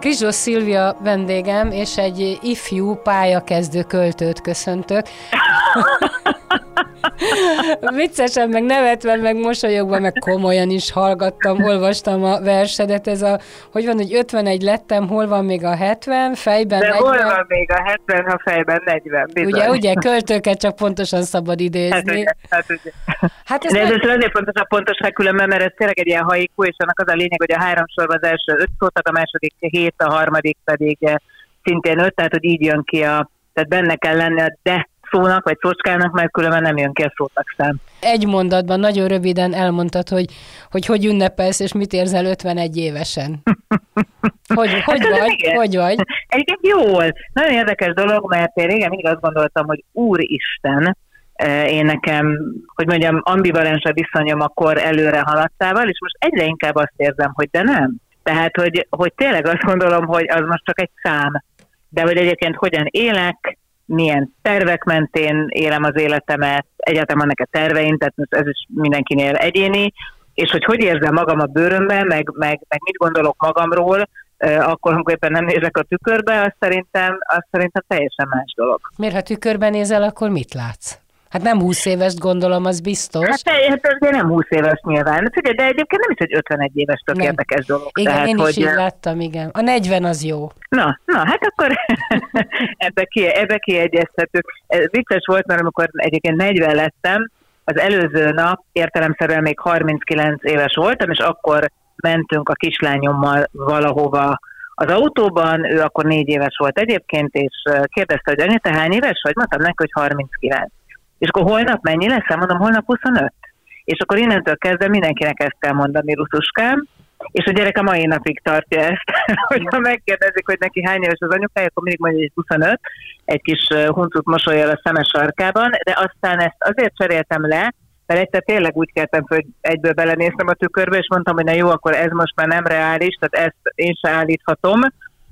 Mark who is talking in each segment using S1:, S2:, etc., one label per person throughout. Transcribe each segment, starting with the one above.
S1: Krizsos Szilvia vendégem, és egy ifjú pályakezdő költőt köszöntök. Viccesen, meg nevetve, meg mosolyogva, meg komolyan is hallgattam, olvastam a versedet, ez a, hogy van, hogy 51 lettem, hol van még a 70, fejben
S2: De
S1: 40.
S2: hol van még a 70, ha fejben 40, bizony.
S1: Ugye, ugye, költőket csak pontosan szabad idézni.
S2: Hát ugye, hát ugye.
S1: Hát ez
S2: De ez
S1: meg-
S2: azért fontos a pontosság különben, mert ez tényleg egy ilyen haiku, és annak az a lényeg, hogy a három sorban az első öt szót, ad, a második hét, a harmadik pedig eh, szintén öt, tehát hogy így jön ki a, tehát benne kell lenni a de szónak, vagy szócskának, mert különben nem jön ki a szótak szám.
S1: egy mondatban nagyon röviden elmondtad, hogy hogy, hogy ünnepelsz, és mit érzel 51 évesen. Hogy, hogy
S2: ez
S1: vagy?
S2: igen.
S1: Hogy vagy?
S2: Egyébként jól. Nagyon érdekes dolog, mert én régen mindig azt gondoltam, hogy Úristen, eh, én nekem, hogy mondjam, ambivalens a viszonyom a kor előre haladtával, és most egyre inkább azt érzem, hogy de nem. Tehát, hogy, hogy tényleg azt gondolom, hogy az most csak egy szám. De hogy egyébként hogyan élek, milyen tervek mentén élem az életemet, egyáltalán vannak-e terveim, tehát ez is mindenkinél egyéni, és hogy hogy érzem magam a bőrömben, meg, meg, meg mit gondolok magamról, akkor, amikor éppen nem nézek a tükörbe, az szerintem, az szerintem teljesen más dolog.
S1: Miért, ha tükörben nézel, akkor mit látsz? Hát nem 20 éves gondolom, az biztos.
S2: Hát, hát azért nem 20 éves nyilván. Figyelj, de egyébként nem is egy 51 éves tök
S1: Nem.
S2: érdekes dolog.
S1: Igen,
S2: Tehát,
S1: én is
S2: hogy,
S1: így láttam, igen. A 40 az jó.
S2: Na, na, hát akkor ebbe, ki, ebbe kiegyeztetők. Ez Vicces volt, mert amikor egyébként 40 lettem, az előző nap értelemszerűen még 39 éves voltam, és akkor mentünk a kislányommal valahova az autóban, ő akkor négy éves volt egyébként, és kérdezte, hogy anya, te hány éves vagy? Mondtam neki, hogy 39. És akkor holnap mennyi lesz? Mondom, holnap 25. És akkor innentől kezdve mindenkinek ezt kell mondani, Rutuskám, és a gyerek a mai napig tartja ezt, hogyha megkérdezik, hogy neki hány éves az anyukája, akkor mindig mondja, hogy 25, egy kis huncut mosolyal a szemes sarkában, de aztán ezt azért cseréltem le, mert egyszer tényleg úgy föl, hogy egyből belenéztem a tükörbe, és mondtam, hogy na jó, akkor ez most már nem reális, tehát ezt én se állíthatom,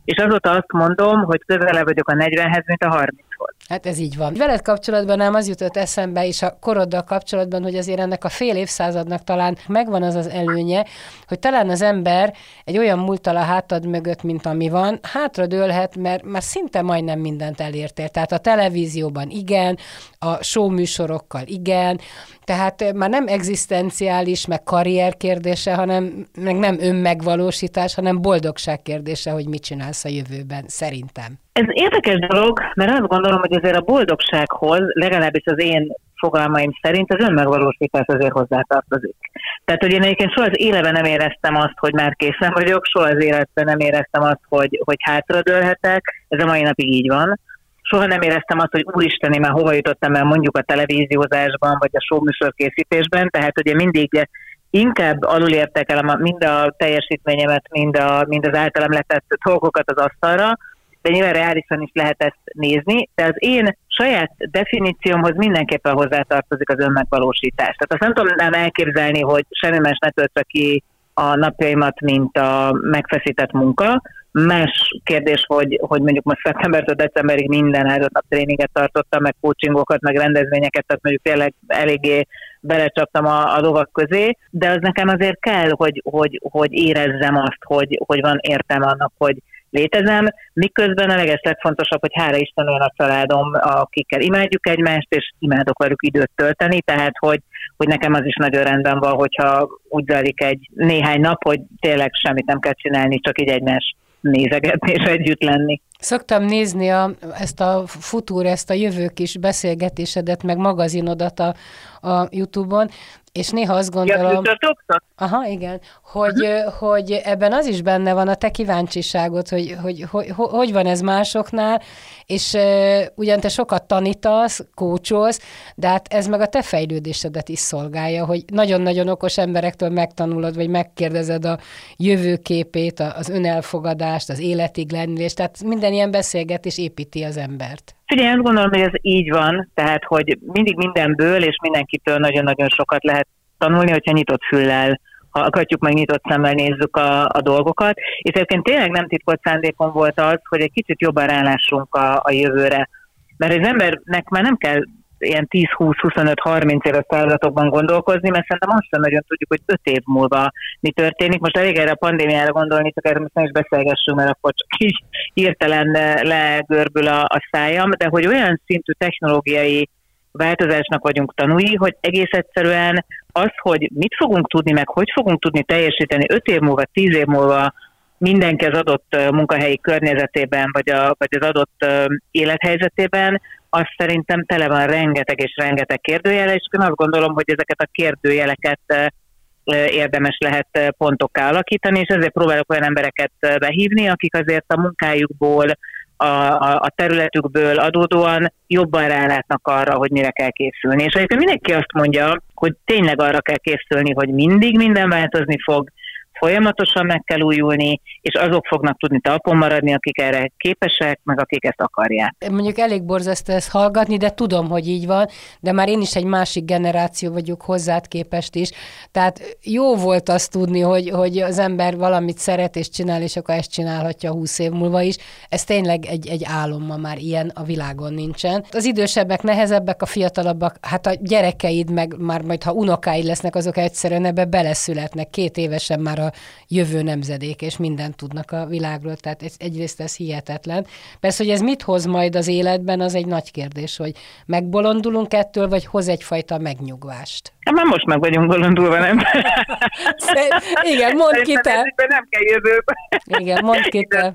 S2: és azóta azt mondom, hogy közelebb vagyok a 40-hez, mint a 30 volt.
S1: Hát ez így van. Veled kapcsolatban nem az jutott eszembe, és a koroddal kapcsolatban, hogy azért ennek a fél évszázadnak talán megvan az az előnye, hogy talán az ember egy olyan múltal a hátad mögött, mint ami van, hátra dőlhet, mert már szinte majdnem mindent elértél. Tehát a televízióban igen, a show műsorokkal igen, tehát eh, már nem egzisztenciális, meg karrier kérdése, hanem meg nem önmegvalósítás, hanem boldogság kérdése, hogy mit csinálsz a jövőben, szerintem.
S2: Ez érdekes dolog, mert azt gondolom, hogy azért a boldogsághoz, legalábbis az én fogalmaim szerint az önmegvalósítás azért hozzátartozik. Tehát, hogy én egyébként soha az életben nem éreztem azt, hogy már készen vagyok, soha az életben nem éreztem azt, hogy, hogy hátradőlhetek, ez a mai napig így van. Soha nem éreztem azt, hogy úristen, én már hova jutottam el mondjuk a televíziózásban, vagy a showműsor készítésben, tehát ugye mindig inkább alulértek el a- mind a teljesítményemet, mind, a, mind az általam letett dolgokat az asztalra, de nyilván reálisan is lehet ezt nézni, de az én saját definíciómhoz mindenképpen hozzátartozik az önmegvalósítás. Tehát azt nem tudnám elképzelni, hogy semmi más ne töltse ki a napjaimat, mint a megfeszített munka. Más kérdés, hogy, hogy mondjuk most szeptembertől decemberig minden áldott nap tréninget tartottam, meg coachingokat, meg rendezvényeket, tehát mondjuk tényleg eléggé belecsaptam a, a lovak közé, de az nekem azért kell, hogy, hogy, hogy érezzem azt, hogy, hogy van értelme annak, hogy létezem, miközben a leges legfontosabb, hogy hála Isten olyan a családom, akikkel imádjuk egymást, és imádok velük időt tölteni, tehát hogy, hogy nekem az is nagyon rendben van, hogyha úgy zajlik egy néhány nap, hogy tényleg semmit nem kell csinálni, csak így egymás nézegetni és együtt lenni.
S1: Szoktam nézni a, ezt a futúr, ezt a jövő kis beszélgetésedet, meg magazinodat a, a YouTube-on, és néha azt gondolom...
S2: Ja?
S1: Aha, igen. Hogy, uh-huh. hogy ebben az is benne van a te kíváncsiságod, hogy hogy, hogy, hogy, hogy van ez másoknál, és uh, ugyan te sokat tanítasz, kócsolsz, de hát ez meg a te fejlődésedet is szolgálja, hogy nagyon-nagyon okos emberektől megtanulod, vagy megkérdezed a jövőképét, az önelfogadást, az életig lennülést, tehát minden ilyen beszélgetés építi az embert.
S2: Figyelj, azt gondolom, hogy ez így van, tehát hogy mindig mindenből és mindenkitől nagyon-nagyon sokat lehet tanulni, hogyha nyitott füllel hallgatjuk, meg nyitott szemmel nézzük a, a dolgokat. És egyébként tényleg nem titkolt szándékom volt az, hogy egy kicsit jobban rálássunk a, a jövőre. Mert az embernek már nem kell ilyen 10-20-25-30 éves feladatokban gondolkozni, mert szerintem azt sem nagyon tudjuk, hogy 5 év múlva mi történik. Most elég erre a pandémiára gondolni, csak erről most nem is beszélgessünk, mert akkor csak így hirtelen legörbül a, a szájam, de hogy olyan szintű technológiai változásnak vagyunk tanúi, hogy egész egyszerűen az, hogy mit fogunk tudni, meg hogy fogunk tudni teljesíteni 5 év múlva, 10 év múlva mindenki az adott munkahelyi környezetében, vagy, a, vagy az adott élethelyzetében, az szerintem tele van rengeteg és rengeteg kérdőjele, és én azt gondolom, hogy ezeket a kérdőjeleket érdemes lehet pontokká alakítani, és ezért próbálok olyan embereket behívni, akik azért a munkájukból, a, a, a területükből adódóan jobban rálátnak arra, hogy mire kell készülni. És egyébként mindenki azt mondja, hogy tényleg arra kell készülni, hogy mindig minden változni fog, folyamatosan meg kell újulni, és azok fognak tudni talpon maradni, akik erre képesek, meg akik ezt akarják.
S1: Mondjuk elég borzasztó ezt hallgatni, de tudom, hogy így van, de már én is egy másik generáció vagyok hozzád képest is. Tehát jó volt azt tudni, hogy, hogy az ember valamit szeret és csinál, és akkor ezt csinálhatja 20 év múlva is. Ez tényleg egy, egy álom ma már ilyen a világon nincsen. Az idősebbek nehezebbek, a fiatalabbak, hát a gyerekeid, meg már majd ha unokáid lesznek, azok egyszerűen ebbe beleszületnek. Két évesen már jövő nemzedék, és mindent tudnak a világról, tehát ez, egyrészt ez hihetetlen. Persze, hogy ez mit hoz majd az életben, az egy nagy kérdés, hogy megbolondulunk ettől, vagy hoz egyfajta megnyugvást.
S2: Hát már most meg vagyunk bolondulva, nem?
S1: Igen, mondd ki te.
S2: Nem kell jövőt.
S1: Igen, mondd ki te.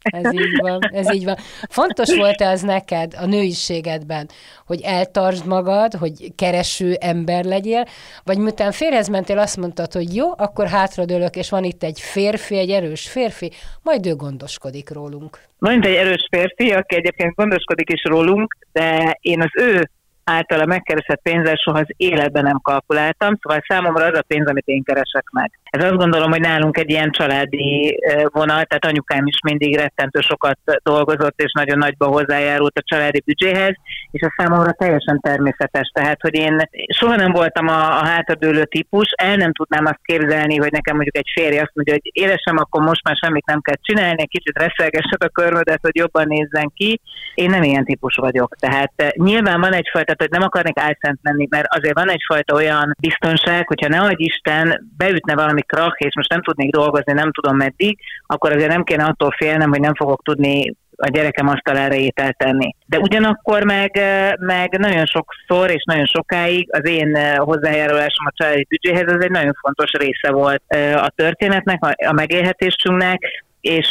S1: Ez így van, ez így van. Fontos volt-e az neked a nőiségedben, hogy eltartsd magad, hogy kereső ember legyél, vagy miután férhez mentél, azt mondtad, hogy jó, akkor hátradőlök, és van itt egy férfi, egy erős férfi, majd ő gondoskodik rólunk.
S2: Van itt egy erős férfi, aki egyébként gondoskodik is rólunk, de én az ő általa megkeresett pénzzel soha az életben nem kalkuláltam, szóval számomra az a pénz, amit én keresek meg. Ez azt gondolom, hogy nálunk egy ilyen családi vonal, tehát anyukám is mindig rettentő sokat dolgozott, és nagyon nagyba hozzájárult a családi büdzséhez, és a számomra teljesen természetes. Tehát, hogy én soha nem voltam a, a hátadőlő típus, el nem tudnám azt képzelni, hogy nekem mondjuk egy férj azt mondja, hogy édesem, akkor most már semmit nem kell csinálni, egy kicsit reszelgessed a körmödet, hogy jobban nézzen ki. Én nem ilyen típus vagyok. Tehát nyilván van egyfajta, hogy nem akarnék álszent menni, mert azért van egyfajta olyan biztonság, hogyha ne adj Isten, beütne valami krach, és most nem tudnék dolgozni, nem tudom meddig, akkor azért nem kéne attól félnem, hogy nem fogok tudni a gyerekem asztalára ételt tenni. De ugyanakkor meg, meg nagyon sokszor és nagyon sokáig az én hozzájárulásom a családi büdzséhez, ez egy nagyon fontos része volt a történetnek, a megélhetésünknek, és,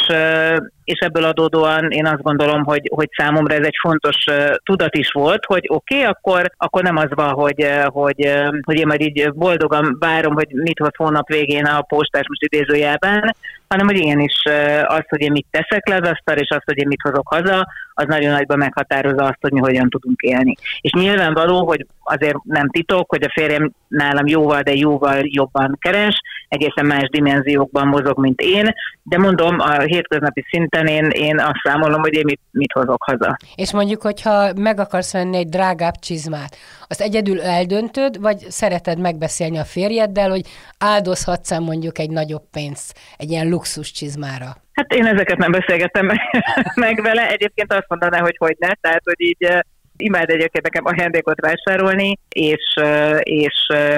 S2: és ebből adódóan én azt gondolom, hogy, hogy számomra ez egy fontos tudat is volt, hogy oké, okay, akkor, akkor nem az van, hogy, hogy, hogy én majd így boldogan várom, hogy mit hoz hónap végén a postás most idézőjelben, hanem hogy igenis az, hogy én mit teszek le az asztal, és az, hogy én mit hozok haza, az nagyon nagyban meghatározza azt, hogy mi hogyan tudunk élni. És nyilvánvaló, hogy azért nem titok, hogy a férjem nálam jóval, de jóval jobban keres, egészen más dimenziókban mozog, mint én, de mondom, a hétköznapi szinten én, én azt számolom, hogy én mit, mit hozok haza.
S1: És mondjuk, hogyha meg akarsz venni egy drágább csizmát, azt egyedül eldöntöd, vagy szereted megbeszélni a férjeddel, hogy áldozhatsz mondjuk egy nagyobb pénzt egy ilyen luxus csizmára?
S2: Hát én ezeket nem beszélgettem meg vele, egyébként azt mondaná, hogy hogy ne, tehát hogy így imád egyébként nekem ajándékot vásárolni, és, és,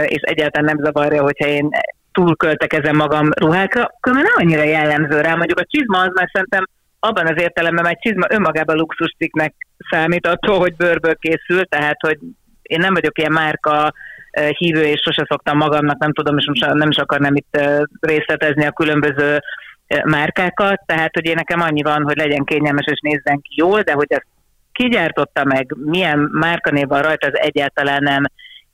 S2: és egyáltalán nem zavarja, hogyha én túl költekezem magam ruhákra, különben nem annyira jellemző rá. Mondjuk a csizma az már szerintem abban az értelemben, egy csizma önmagában luxuscikknek számít attól, hogy bőrből készül, tehát hogy én nem vagyok ilyen márka hívő, és sose szoktam magamnak, nem tudom, és most nem is akarnám itt részletezni a különböző márkákat, tehát hogy én nekem annyi van, hogy legyen kényelmes és nézzen ki jól, de hogy ezt kigyártotta meg, milyen márkanév van rajta, az egyáltalán nem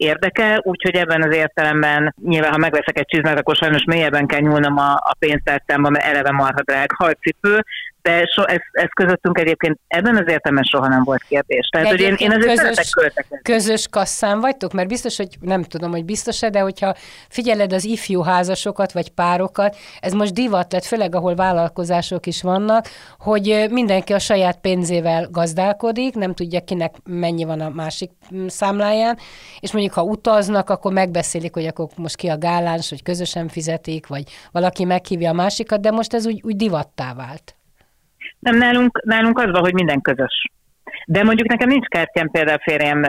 S2: érdekel, úgyhogy ebben az értelemben nyilván, ha megveszek egy csizmát, akkor sajnos mélyebben kell nyúlnom a, a pénztárcámba, mert eleve marha drága a cipő, de so, ez, ez közöttünk egyébként ebben az értelemben soha nem volt kérdés. Tehát, hogy én, én azért közös,
S1: Közös kasszán vagytok? Mert biztos, hogy nem tudom, hogy biztos-e, de hogyha figyeled az ifjú házasokat, vagy párokat, ez most divat lett, főleg ahol vállalkozások is vannak, hogy mindenki a saját pénzével gazdálkodik, nem tudja kinek mennyi van a másik mm, számláján, és mondjuk ha utaznak, akkor megbeszélik, hogy akkor most ki a gáláns, hogy közösen fizetik, vagy valaki meghívja a másikat, de most ez úgy, úgy divattá vált.
S2: Nem, nálunk, nálunk az van, hogy minden közös. De mondjuk nekem nincs kártyám például a férjem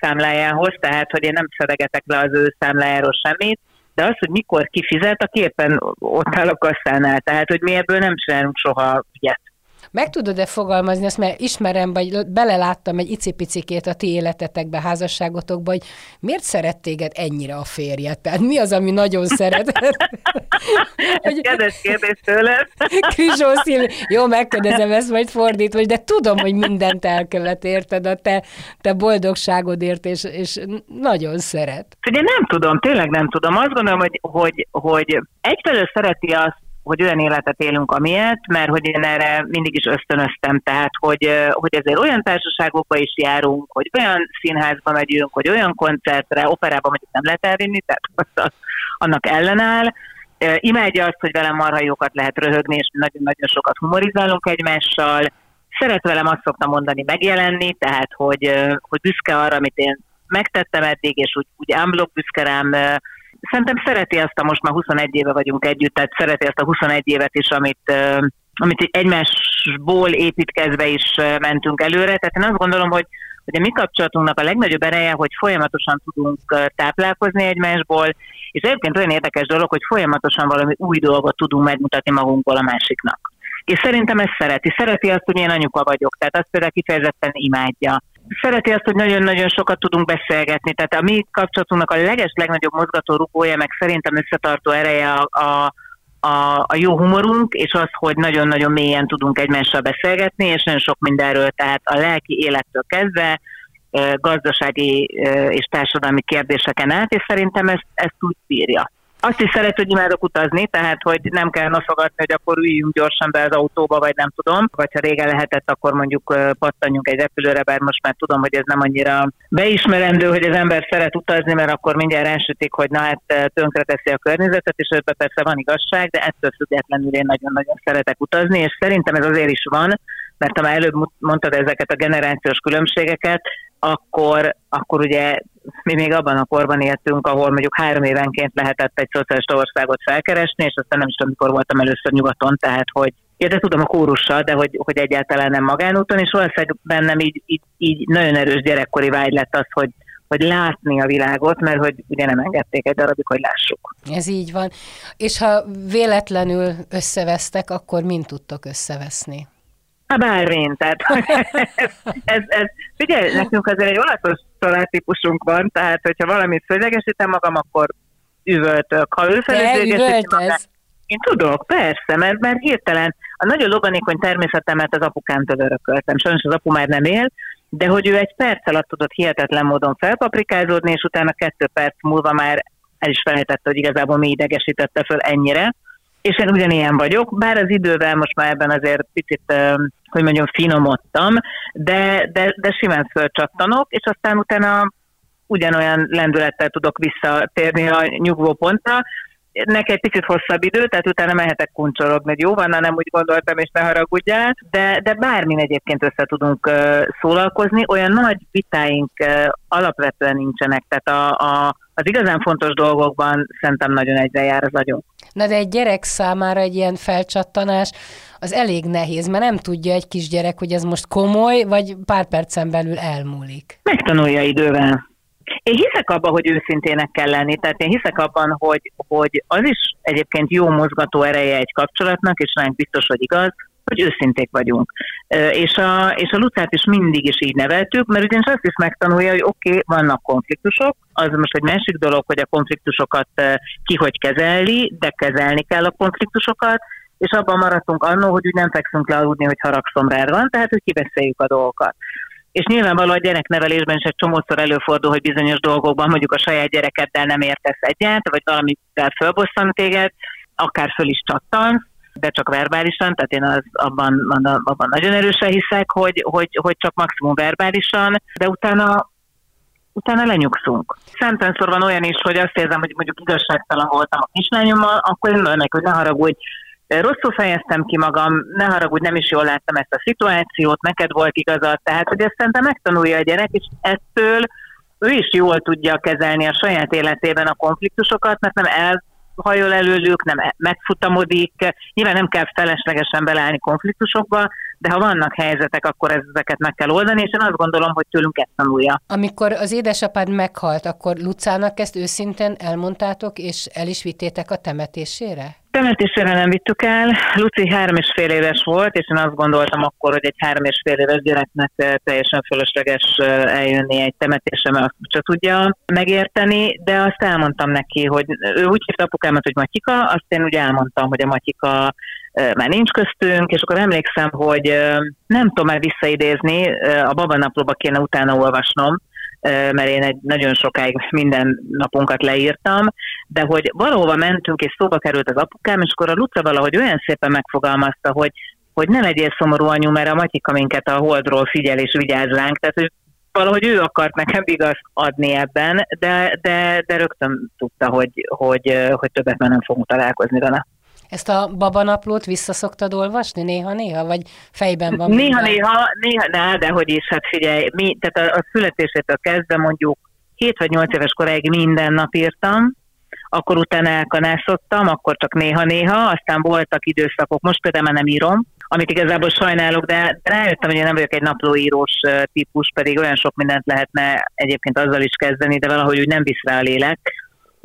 S2: számlájához, tehát hogy én nem szedegetek le az ő számlájáról semmit, de az, hogy mikor kifizet, aki éppen ott áll a kasszánál. Tehát, hogy mi ebből nem csinálunk soha ügyet.
S1: Meg tudod-e fogalmazni azt, mert ismerem, vagy beleláttam egy icipicikét a ti életetekbe, házasságotokba, hogy miért szeret téged ennyire a férjed? Tehát mi az, ami nagyon szeret?
S2: hogy... Kedves kérdés tőled.
S1: Krizsó jó, megkérdezem ezt majd fordítva, de tudom, hogy mindent elkövet, érted, a te, te boldogságodért, és, és nagyon szeret.
S2: Ugye nem tudom, tényleg nem tudom. Azt gondolom, hogy, hogy, hogy egyfelől szereti azt, hogy olyan életet élünk, amilyet, mert hogy én erre mindig is ösztönöztem, tehát hogy, hogy ezért olyan társaságokba is járunk, hogy olyan színházba megyünk, hogy olyan koncertre, operába mondjuk nem lehet elvinni, tehát az, annak ellenáll. Imádja azt, hogy velem marha jókat lehet röhögni, és nagyon-nagyon sokat humorizálunk egymással. Szeret velem azt szoktam mondani megjelenni, tehát hogy, hogy büszke arra, amit én megtettem eddig, és úgy, úgy unblock büszke rám, szerintem szereti azt a, most már 21 éve vagyunk együtt, tehát szereti azt a 21 évet is, amit, amit egymásból építkezve is mentünk előre. Tehát én azt gondolom, hogy, hogy a mi kapcsolatunknak a legnagyobb ereje, hogy folyamatosan tudunk táplálkozni egymásból, és egyébként olyan érdekes dolog, hogy folyamatosan valami új dolgot tudunk megmutatni magunkból a másiknak. És szerintem ezt szereti. Szereti azt, hogy én anyuka vagyok, tehát azt például kifejezetten imádja szereti azt, hogy nagyon-nagyon sokat tudunk beszélgetni. Tehát a mi kapcsolatunknak a leges legnagyobb mozgató rugója, meg szerintem összetartó ereje a, a, a, a jó humorunk, és az, hogy nagyon-nagyon mélyen tudunk egymással beszélgetni, és nagyon sok mindenről, tehát a lelki élettől kezdve, gazdasági és társadalmi kérdéseken át, és szerintem ezt, ezt úgy bírja. Azt is szeret, hogy imádok utazni, tehát hogy nem kell noszogatni, hogy akkor üljünk gyorsan be az autóba, vagy nem tudom, vagy ha régen lehetett, akkor mondjuk pattanjunk egy repülőre, bár most már tudom, hogy ez nem annyira beismerendő, hogy az ember szeret utazni, mert akkor mindjárt elsütik, hogy na hát tönkreteszi a környezetet, és ebben persze van igazság, de ettől függetlenül én nagyon-nagyon szeretek utazni, és szerintem ez azért is van, mert ha már előbb mondtad ezeket a generációs különbségeket, akkor, akkor ugye mi még abban a korban éltünk, ahol mondjuk három évenként lehetett egy szocialista országot felkeresni, és aztán nem is tudom, mikor voltam először nyugaton, tehát hogy Ja, de tudom a kórussal, de hogy, hogy egyáltalán nem magánúton, és valószínűleg bennem így, így, így nagyon erős gyerekkori vágy lett az, hogy, hogy látni a világot, mert hogy ugye nem engedték egy darabig, hogy lássuk.
S1: Ez így van. És ha véletlenül összevesztek, akkor mind tudtok összeveszni?
S2: Hát bármint, tehát ez, ez, figyelj, nekünk azért egy olatos családtípusunk van, tehát hogyha valamit föllegesítem magam, akkor üvöltök. Ha ő magam, én tudok, persze, mert, mert hirtelen a nagyon loganékony természetemet az apukám örököltem. Sajnos az apu már nem él, de hogy ő egy perc alatt tudott hihetetlen módon felpaprikázódni, és utána kettő perc múlva már el is felejtette, hogy igazából mi idegesítette föl ennyire és én ugyanilyen vagyok, bár az idővel most már ebben azért picit, hogy mondjam, finomodtam, de, de, de simán fölcsattanok, és aztán utána ugyanolyan lendülettel tudok visszatérni a nyugvó pontra, neki egy picit hosszabb idő, tehát utána mehetek kuncsorogni, hogy jó van, nem úgy gondoltam, és ne haragudjál, de, de bármin egyébként össze tudunk uh, szólalkozni, olyan nagy vitáink uh, alapvetően nincsenek, tehát a, a, az igazán fontos dolgokban szerintem nagyon egyre jár az agyunk.
S1: Na de egy gyerek számára egy ilyen felcsattanás az elég nehéz, mert nem tudja egy kisgyerek, hogy ez most komoly, vagy pár percen belül elmúlik.
S2: Megtanulja idővel. Én hiszek abban, hogy őszintének kell lenni, tehát én hiszek abban, hogy, hogy az is egyébként jó mozgató ereje egy kapcsolatnak, és ránk biztos, hogy igaz, hogy őszinték vagyunk. És a, és a Lucát is mindig is így neveltük, mert ugyanis azt is megtanulja, hogy oké, okay, vannak konfliktusok, az most egy másik dolog, hogy a konfliktusokat ki hogy kezeli, de kezelni kell a konfliktusokat, és abban maradtunk annó, hogy úgy nem fekszünk le hogy haragszom rád van, tehát hogy kibeszéljük a dolgokat. És nyilvánvalóan a gyereknevelésben is egy csomószor előfordul, hogy bizonyos dolgokban mondjuk a saját gyerekeddel nem értesz egyet, vagy valamivel fölbosszant téged, akár föl is csattansz, de csak verbálisan, tehát én az, abban, abban nagyon erősen hiszek, hogy, hogy, hogy csak maximum verbálisan, de utána utána lenyugszunk. Szentensor van olyan is, hogy azt érzem, hogy mondjuk igazságtalan voltam a kislányommal, akkor én meg, hogy ne haragudj, rosszul fejeztem ki magam, ne haragudj, nem is jól láttam ezt a szituációt, neked volt igazad, tehát hogy ezt szerintem megtanulja a gyerek, és ettől ő is jól tudja kezelni a saját életében a konfliktusokat, mert nem elhajol előlük, nem megfutamodik, nyilván nem kell feleslegesen beleállni konfliktusokba, de ha vannak helyzetek, akkor ezeket meg kell oldani, és én azt gondolom, hogy tőlünk ezt tanulja.
S1: Amikor az édesapád meghalt, akkor Lucának ezt őszintén elmondtátok, és el is vittétek a temetésére?
S2: Temetésére nem vittük el. Luci három és fél éves volt, és én azt gondoltam akkor, hogy egy három és fél éves gyereknek teljesen fölösleges eljönni egy temetésre, mert csak tudja megérteni, de azt elmondtam neki, hogy ő úgy hívta apukámat, hogy Matyika, azt én úgy elmondtam, hogy a Matyika már nincs köztünk, és akkor emlékszem, hogy nem tudom már visszaidézni, a babanaplóba kéne utána olvasnom, mert én egy nagyon sokáig minden napunkat leírtam, de hogy valahova mentünk, és szóba került az apukám, és akkor a Luca valahogy olyan szépen megfogalmazta, hogy hogy ne legyél szomorú anyu, mert a Matyika minket a holdról figyel és vigyáz ránk, tehát hogy valahogy ő akart nekem igaz adni ebben, de, de, de rögtön tudta, hogy, hogy, hogy többet már nem fogunk találkozni vele.
S1: Ezt a babanaplót visszaszoktad olvasni néha-néha, vagy fejben van?
S2: Néha-néha, néha, néha, de hogy is, hát figyelj, mi, tehát a, a születésétől kezdve mondjuk 7 vagy 8 éves koráig minden nap írtam, akkor utána elkanászottam, akkor csak néha-néha, aztán voltak időszakok, most például már nem írom, amit igazából sajnálok, de rájöttem, hogy én nem vagyok egy naplóírós típus, pedig olyan sok mindent lehetne egyébként azzal is kezdeni, de valahogy úgy nem visz rá a lélek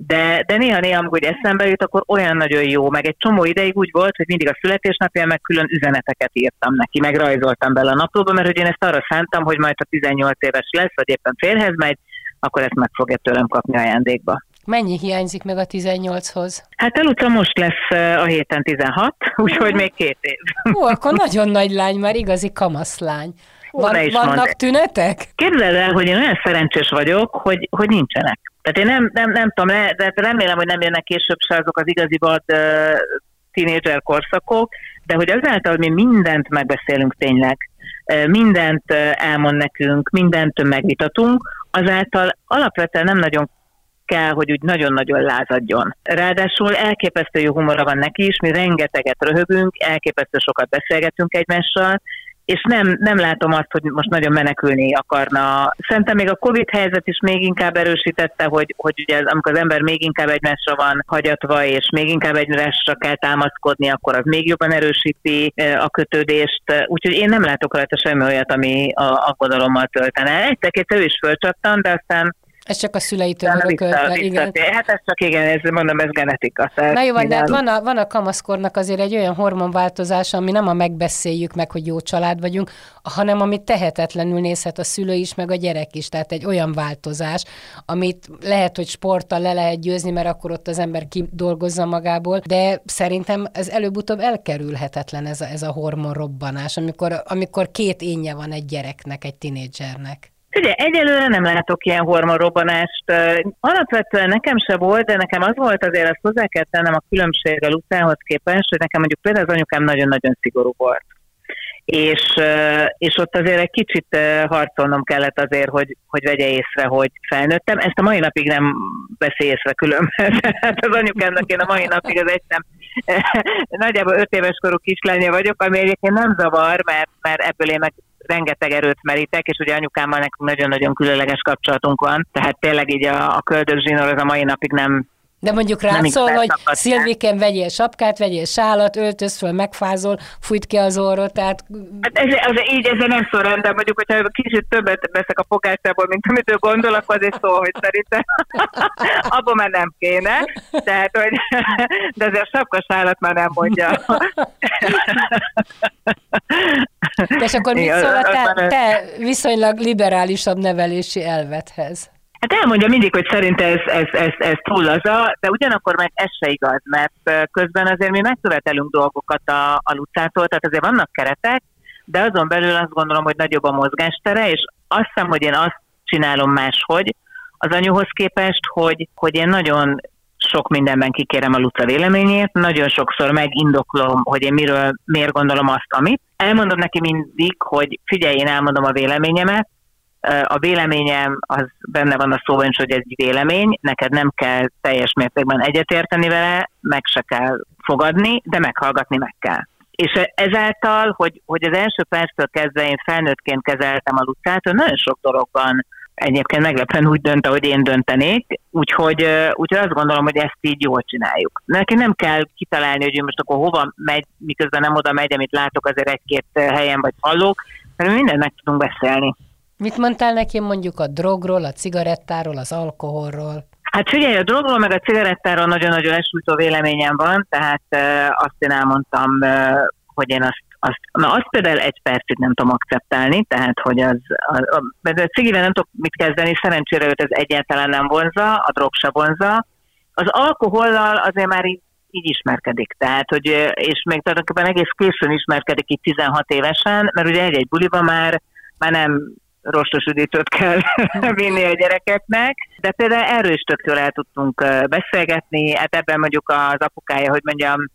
S2: de, de néha-néha, amikor eszembe jut, akkor olyan nagyon jó, meg egy csomó ideig úgy volt, hogy mindig a születésnapján meg külön üzeneteket írtam neki, meg rajzoltam bele a naplóba, mert hogy én ezt arra szántam, hogy majd a 18 éves lesz, vagy éppen férhez megy, akkor ezt meg fogja tőlem kapni ajándékba.
S1: Mennyi hiányzik meg a 18-hoz?
S2: Hát eluta most lesz a héten 16, úgyhogy még két év.
S1: Ó, akkor nagyon nagy lány, már igazi kamaszlány. Van, vannak mond. tünetek?
S2: Képzeld el, hogy én olyan szerencsés vagyok, hogy, hogy nincsenek. Tehát én nem, nem, nem tudom, de remélem, hogy nem jönnek később se azok az igazi vad uh, tínédzser korszakok, de hogy azáltal, hogy mi mindent megbeszélünk tényleg, mindent elmond nekünk, mindent megvitatunk, azáltal alapvetően nem nagyon kell, hogy úgy nagyon-nagyon lázadjon. Ráadásul elképesztő jó humora van neki is, mi rengeteget röhögünk, elképesztő sokat beszélgetünk egymással, és nem, nem látom azt, hogy most nagyon menekülni akarna. Szerintem még a Covid helyzet is még inkább erősítette, hogy, hogy ugye ez, amikor az ember még inkább egymásra van hagyatva, és még inkább egymásra kell támaszkodni, akkor az még jobban erősíti a kötődést. Úgyhogy én nem látok rajta semmi olyat, ami a aggodalommal töltene. Egyszer-kétszer ő is fölcsattan, de aztán
S1: ez csak a szüleitől örökölte,
S2: igen. Hát ez csak igen, ez mondom, ez genetika.
S1: Na jó, van, de hát van a, van a kamaszkornak azért egy olyan hormonváltozás, ami nem a megbeszéljük meg, hogy jó család vagyunk, hanem amit tehetetlenül nézhet a szülő is, meg a gyerek is. Tehát egy olyan változás, amit lehet, hogy sporttal le lehet győzni, mert akkor ott az ember kidolgozza magából, de szerintem ez előbb-utóbb elkerülhetetlen ez a, ez a hormonrobbanás, amikor, amikor két énje van egy gyereknek, egy tinédzsernek.
S2: Ugye, egyelőre nem látok ilyen hormonrobbanást. Alapvetően nekem se volt, de nekem az volt azért, azt hozzá kell tennem a különbség a Lucához képest, hogy nekem mondjuk például az anyukám nagyon-nagyon szigorú volt. És, és ott azért egy kicsit harcolnom kellett azért, hogy, hogy vegye észre, hogy felnőttem. Ezt a mai napig nem veszi észre különben. Tehát az anyukámnak én a mai napig az egyszerűen nagyjából öt éves korú kislánya vagyok, ami egyébként nem zavar, mert, mert ebből én meg rengeteg erőt merítek, és ugye anyukámmal nekünk nagyon-nagyon különleges kapcsolatunk van, tehát tényleg így a, a köldögzsinór az a mai napig nem,
S1: de mondjuk rá szól, hogy Szilviken vegyél sapkát, vegyél sálat, öltöz föl, megfázol, fújt ki az orrot, tehát...
S2: Hát ez, ez, így ezzel nem szól rendben, mondjuk, hogyha kicsit többet veszek a fogásából, mint amit ő gondol, akkor azért szól, hogy szerintem abban már nem kéne, tehát, hogy, de azért a sapkasálat már nem mondja.
S1: és akkor mit szól a te, te viszonylag liberálisabb nevelési elvethez?
S2: Hát elmondja mindig, hogy szerint ez, ez, ez, ez túl laza, de ugyanakkor meg ez se igaz, mert közben azért mi megkövetelünk dolgokat a, a Lucától, tehát azért vannak keretek, de azon belül azt gondolom, hogy nagyobb a mozgástere, és azt hiszem, hogy én azt csinálom máshogy az anyuhoz képest, hogy, hogy én nagyon sok mindenben kikérem a Luca véleményét, nagyon sokszor megindoklom, hogy én miről, miért gondolom azt, amit. Elmondom neki mindig, hogy figyelj, én elmondom a véleményemet, a véleményem az benne van a szóban is, hogy ez egy vélemény, neked nem kell teljes mértékben egyetérteni vele, meg se kell fogadni, de meghallgatni meg kell. És ezáltal, hogy, hogy az első perctől kezdve én felnőttként kezeltem a Lucát, nagyon sok dologban egyébként meglepően úgy dönt, ahogy én döntenék, úgyhogy, úgyhogy azt gondolom, hogy ezt így jól csináljuk. Neki nem kell kitalálni, hogy ő most akkor hova megy, miközben nem oda megy, amit látok azért egy-két helyen vagy hallok, mert mindent meg tudunk beszélni.
S1: Mit mondtál neki mondjuk a drogról, a cigarettáról, az alkoholról?
S2: Hát figyelj, a drogról meg a cigarettáról nagyon-nagyon esújtó véleményem van, tehát azt én elmondtam, hogy én azt azt, na azt például egy percig nem tudom akceptálni, tehát hogy az, a, a, a cigivel nem tudok mit kezdeni, szerencsére őt ez egyáltalán nem vonza, a drog se vonza. Az alkohollal azért már így, így ismerkedik, tehát hogy, és még tulajdonképpen egész későn ismerkedik itt 16 évesen, mert ugye egy-egy buliba már, már nem rostos üdítőt kell vinni a gyerekeknek, de például erről is tök el tudtunk beszélgetni, hát ebben mondjuk az apukája, hogy mondjam,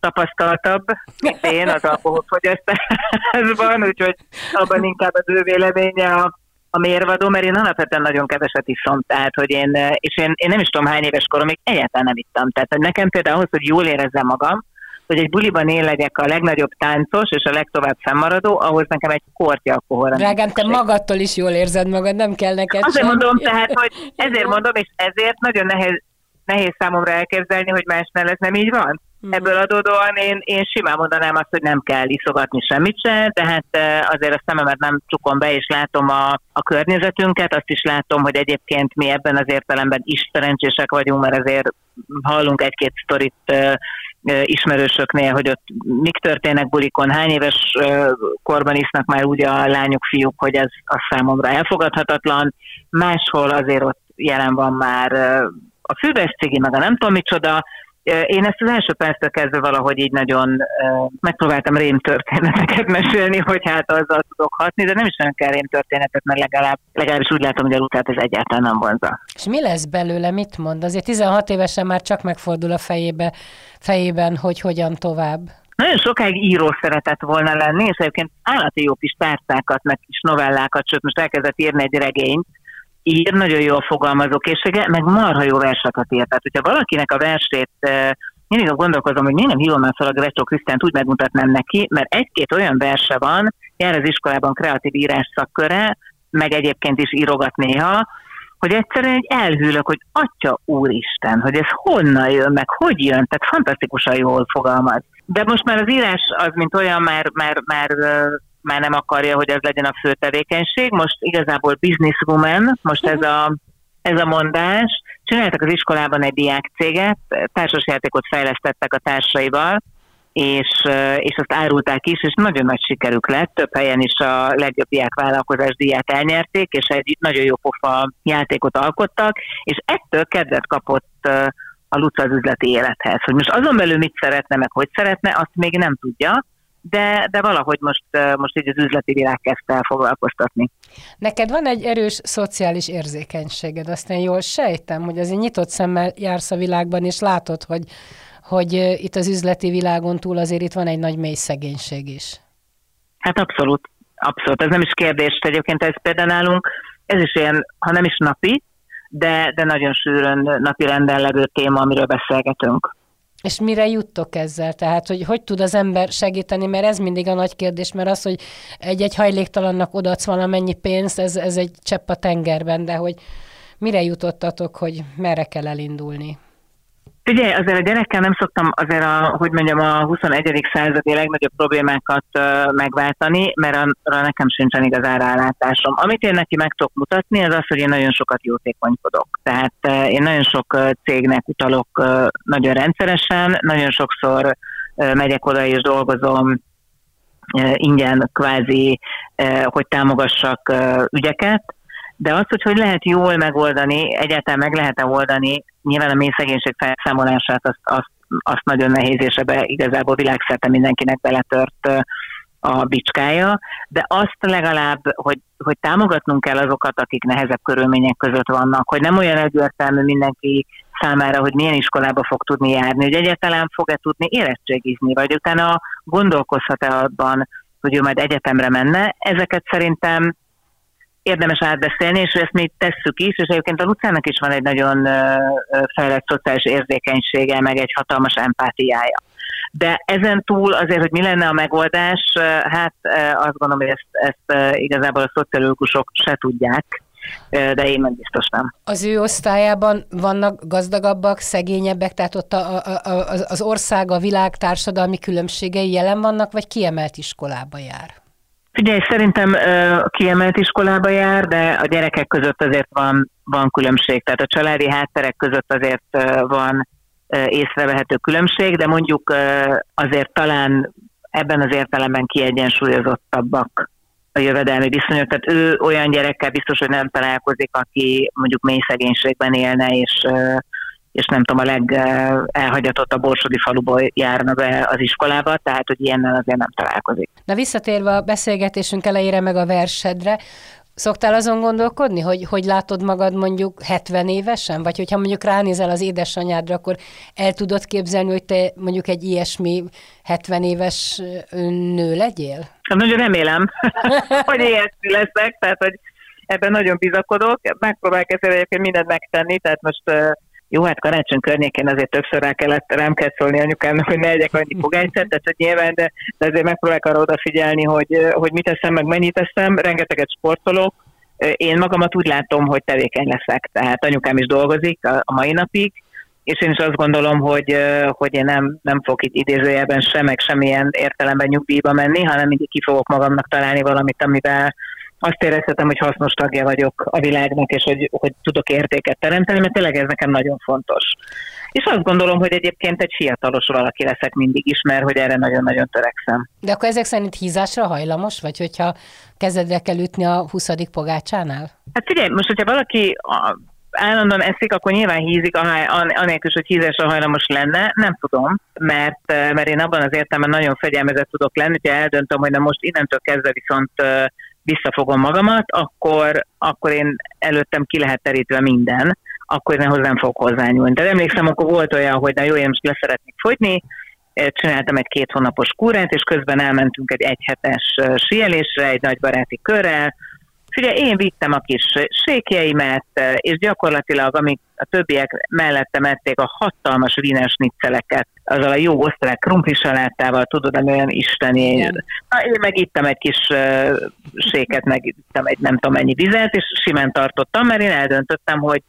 S2: tapasztaltabb, mint én az alkoholfogyasztásban, úgyhogy abban inkább az ő véleménye a, a mérvadó, mert én alapvetően nagyon keveset iszom, tehát hogy én, és én, én nem is tudom hány éves koromig egyáltalán nem ittam. Tehát hogy nekem például ahhoz, hogy jól érezzem magam, hogy egy buliban én legyek a legnagyobb táncos és a legtovább fennmaradó, ahhoz nekem egy kortya alkoholra.
S1: Drágám, te magadtól is jól érzed magad, nem kell neked
S2: Azért sem. mondom, tehát, hogy ezért mondom, és ezért nagyon nehéz, nehéz számomra elképzelni, hogy másnál ez nem így van. Mm. Ebből adódóan én, én simán mondanám azt, hogy nem kell iszogatni semmit se, tehát azért a szememet nem csukom be, és látom a, a környezetünket, azt is látom, hogy egyébként mi ebben az értelemben is szerencsések vagyunk, mert azért hallunk egy-két sztorit ismerősöknél, hogy ott mik történnek bulikon, hány éves korban isznak már úgy a lányok, fiúk, hogy ez a számomra elfogadhatatlan. Máshol azért ott jelen van már a fűves cigi, meg a nem tudom micsoda, én ezt az első perctől kezdve valahogy így nagyon megpróbáltam rém történeteket mesélni, hogy hát azzal tudok hatni, de nem is nagyon kell rém történetet, mert legalább, legalábbis úgy látom, hogy a lutát ez egyáltalán nem vonza.
S1: És mi lesz belőle, mit mond? Azért 16 évesen már csak megfordul a fejébe, fejében, hogy hogyan tovább.
S2: Nagyon sokáig író szeretett volna lenni, és egyébként állati jó kis tárcákat, meg kis novellákat, sőt most elkezdett írni egy regényt, ír, nagyon jó a fogalmazó készsége, meg marha jó verseket ír. Tehát, hogyha valakinek a versét mindig gondolkozom, hogy miért nem hívom már fel a Grecsó Krisztánt, úgy megmutatnám neki, mert egy-két olyan verse van, jár az iskolában kreatív írás szakköre, meg egyébként is írogat néha, hogy egyszerűen egy elhűlök, hogy Atya Úristen, hogy ez honnan jön, meg hogy jön, tehát fantasztikusan jól fogalmaz. De most már az írás az, mint olyan, már, már, már már nem akarja, hogy ez legyen a fő tevékenység. Most igazából businesswoman, most ez a, ez a mondás. Csináltak az iskolában egy diák céget, társasjátékot fejlesztettek a társaival, és, és azt árulták is, és nagyon nagy sikerük lett. Több helyen is a legjobb diákvállalkozás díját elnyerték, és egy nagyon jó pofa játékot alkottak, és ettől kedvet kapott a Luca az üzleti élethez. Hogy most azon belül mit szeretne, meg hogy szeretne, azt még nem tudja, de, de valahogy most, most így az üzleti világ kezdte el foglalkoztatni.
S1: Neked van egy erős szociális érzékenységed, azt én jól sejtem, hogy azért nyitott szemmel jársz a világban, és látod, hogy, hogy itt az üzleti világon túl azért itt van egy nagy mély szegénység is.
S2: Hát abszolút, abszolút, ez nem is kérdés. Egyébként ez például nálunk, ez is ilyen, ha nem is napi, de, de nagyon sűrűn napi renden levő téma, amiről beszélgetünk.
S1: És mire juttok ezzel? Tehát, hogy hogy tud az ember segíteni, mert ez mindig a nagy kérdés, mert az, hogy egy-egy hajléktalannak odaadsz valamennyi pénzt, ez, ez egy csepp a tengerben, de hogy mire jutottatok, hogy merre kell elindulni?
S2: Ugye azért a gyerekkel nem szoktam azért a, hogy mondjam, a 21. századi legnagyobb problémákat uh, megváltani, mert arra nekem sincsen igazán rálátásom. Amit én neki meg tudok mutatni, az az, hogy én nagyon sokat jótékonykodok. Tehát én nagyon sok uh, cégnek utalok uh, nagyon rendszeresen, nagyon sokszor uh, megyek oda és dolgozom ingyen kvázi, hogy támogassak ügyeket, de az, hogy hogy lehet jól megoldani, egyáltalán meg lehet-e oldani, nyilván a mély szegénység felszámolását azt, azt, azt nagyon nehéz, és ebbe igazából világszerte mindenkinek beletört a bicskája, de azt legalább, hogy, hogy támogatnunk kell azokat, akik nehezebb körülmények között vannak, hogy nem olyan egyértelmű mindenki számára, hogy milyen iskolába fog tudni járni, hogy egyáltalán fog-e tudni érettségizni, vagy utána gondolkozhat-e abban, hogy ő majd egyetemre menne. Ezeket szerintem érdemes átbeszélni, és ezt mi tesszük is, és egyébként a Lucának is van egy nagyon fejlett szociális érzékenysége, meg egy hatalmas empátiája. De ezen túl azért, hogy mi lenne a megoldás, hát azt gondolom, hogy ezt, ezt igazából a szociológusok se tudják, de én meg biztos nem.
S1: Az ő osztályában vannak gazdagabbak, szegényebbek, tehát ott a, a, a, az ország, a világ társadalmi különbségei jelen vannak, vagy kiemelt iskolába jár?
S2: Figyelj, szerintem uh, kiemelt iskolába jár, de a gyerekek között azért van, van különbség. Tehát a családi hátterek között azért uh, van uh, észrevehető különbség, de mondjuk uh, azért talán ebben az értelemben kiegyensúlyozottabbak a jövedelmi viszonyok. Tehát ő olyan gyerekkel biztos, hogy nem találkozik, aki mondjuk mély szegénységben élne, és uh, és nem tudom, a legelhagyatott a Borsodi faluból járna be az iskolába, tehát hogy ilyennel azért nem találkozik.
S1: Na visszatérve a beszélgetésünk elejére meg a versedre, Szoktál azon gondolkodni, hogy hogy látod magad mondjuk 70 évesen? Vagy hogyha mondjuk ránézel az édesanyádra, akkor el tudod képzelni, hogy te mondjuk egy ilyesmi 70 éves nő legyél?
S2: Hát nagyon remélem, hogy ilyesmi leszek, tehát hogy ebben nagyon bizakodok. Megpróbálok ezt egyébként mindent megtenni, tehát most jó, hát karácsony környékén azért többször rá kellett, rám kellett szólni anyukámnak, hogy ne egyek annyi fogányszert, tehát hogy nyilván, de, de azért megpróbálok arra odafigyelni, hogy, hogy mit teszem, meg mennyit teszem, rengeteget sportolok, én magamat úgy látom, hogy tevékeny leszek, tehát anyukám is dolgozik a mai napig, és én is azt gondolom, hogy, hogy én nem, nem fogok itt idézőjelben sem, meg semmilyen értelemben nyugdíjba menni, hanem mindig ki fogok magamnak találni valamit, amivel azt érezhetem, hogy hasznos tagja vagyok a világnak, és hogy, hogy tudok értéket teremteni, mert tényleg ez nekem nagyon fontos. És azt gondolom, hogy egyébként egy fiatalos valaki leszek mindig is, mert hogy erre nagyon-nagyon törekszem.
S1: De akkor ezek szerint hízásra hajlamos, vagy hogyha kezedre kell ütni a 20. pogácsánál?
S2: Hát figyelj, most hogyha valaki a, állandóan eszik, akkor nyilván hízik, anélkül, hogy hízásra hajlamos lenne, nem tudom, mert, mert én abban az értelemben nagyon fegyelmezett tudok lenni, hogyha eldöntöm, hogy na most innentől kezdve viszont visszafogom magamat, akkor, akkor én előttem ki lehet terítve minden, akkor én hozzám fog hozzányúlni. Tehát emlékszem, akkor volt olyan, hogy na jó, én most leszeretnék fogyni, csináltam egy két hónapos kúrát, és közben elmentünk egy egyhetes síelésre, egy nagy baráti körrel, Ugye én vittem a kis sékjeimet, és gyakorlatilag, amik a többiek mellettem ették a hatalmas vínes nicceleket, azzal a jó osztrák krumplisalátával, tudod, ami olyan isteni. Na, én meg ittam egy kis uh, séket, meg ittam egy nem tudom mennyi vizet, és simán tartottam, mert én eldöntöttem, hogy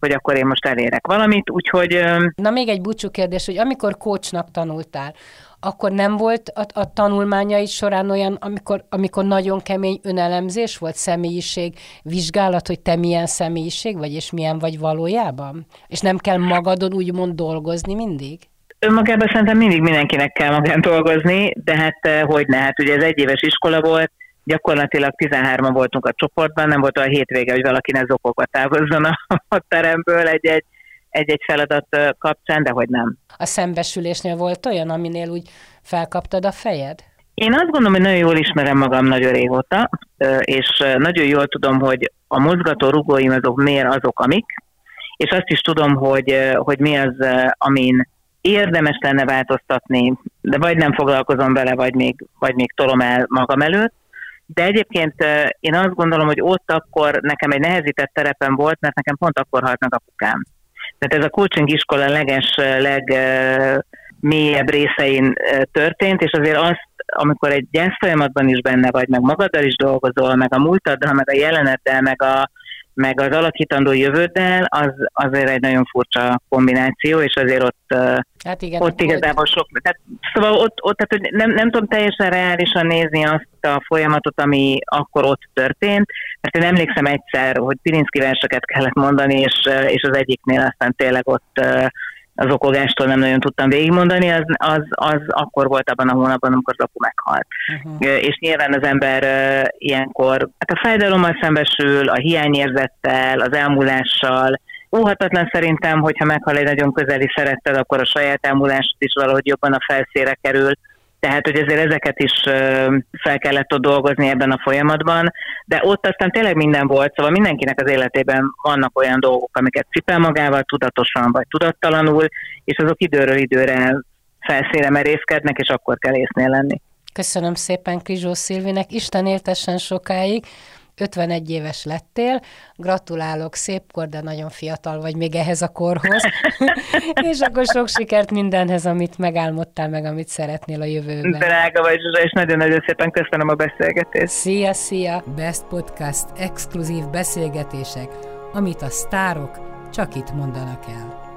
S2: hogy akkor én most elérek valamit, úgyhogy...
S1: Na még egy búcsú kérdés, hogy amikor kócsnak tanultál, akkor nem volt a, a tanulmányai során olyan, amikor, amikor nagyon kemény önelemzés volt, személyiség, vizsgálat, hogy te milyen személyiség vagy, és milyen vagy valójában? És nem kell magadon úgymond dolgozni mindig?
S2: Önmagában szerintem mindig mindenkinek kell magán dolgozni, de hát eh, hogy ne, hát ugye ez egy éves iskola volt, gyakorlatilag 13-an voltunk a csoportban, nem volt olyan hétvége, hogy valaki ne zokogva távozzon a, a teremből egy-egy egy-egy feladat kapcsán, de hogy nem.
S1: A szembesülésnél volt olyan, aminél úgy felkaptad a fejed?
S2: Én azt gondolom, hogy nagyon jól ismerem magam nagyon régóta, és nagyon jól tudom, hogy a mozgató rugóim azok miért azok, amik, és azt is tudom, hogy, hogy mi az, amin érdemes lenne változtatni, de vagy nem foglalkozom vele, vagy még, vagy még tolom el magam előtt. De egyébként én azt gondolom, hogy ott akkor nekem egy nehezített terepem volt, mert nekem pont akkor halt meg apukám. Tehát ez a coaching iskola leges, legmélyebb részein történt, és azért azt, amikor egy gyász folyamatban is benne vagy, meg magaddal is dolgozol, meg a múltaddal, meg a jeleneddel, meg a, meg az alakítandó jövőddel, az azért egy nagyon furcsa kombináció, és azért ott, hát igen, ott igazából sok... Tehát, szóval ott, ott tehát, hogy nem, nem tudom teljesen reálisan nézni azt a folyamatot, ami akkor ott történt, mert én emlékszem egyszer, hogy Pirinszki verseket kellett mondani, és, és az egyiknél aztán tényleg ott az okogástól nem nagyon tudtam végigmondani, az, az, az akkor volt abban a hónapban, amikor az apu meghalt. Uh-huh. És nyilván az ember ilyenkor hát a fájdalommal szembesül, a hiányérzettel, az elmúlással, Óhatatlan szerintem, hogyha meghal egy nagyon közeli szeretted, akkor a saját elmúlást is valahogy jobban a felszére kerül, tehát hogy ezért ezeket is fel kellett ott dolgozni ebben a folyamatban, de ott aztán tényleg minden volt, szóval mindenkinek az életében vannak olyan dolgok, amiket cipel magával tudatosan vagy tudattalanul, és azok időről időre felszínre merészkednek, és akkor kell észnél lenni.
S1: Köszönöm szépen Krizsó Szilvinek, Isten éltessen sokáig, 51 éves lettél, gratulálok, szép kor, de nagyon fiatal vagy még ehhez a korhoz, és akkor sok sikert mindenhez, amit megálmodtál, meg amit szeretnél a jövőben.
S2: Drága vagy, és nagyon-nagyon szépen köszönöm a beszélgetést.
S1: Szia, szia! Best Podcast, exkluzív beszélgetések, amit a sztárok csak itt mondanak el.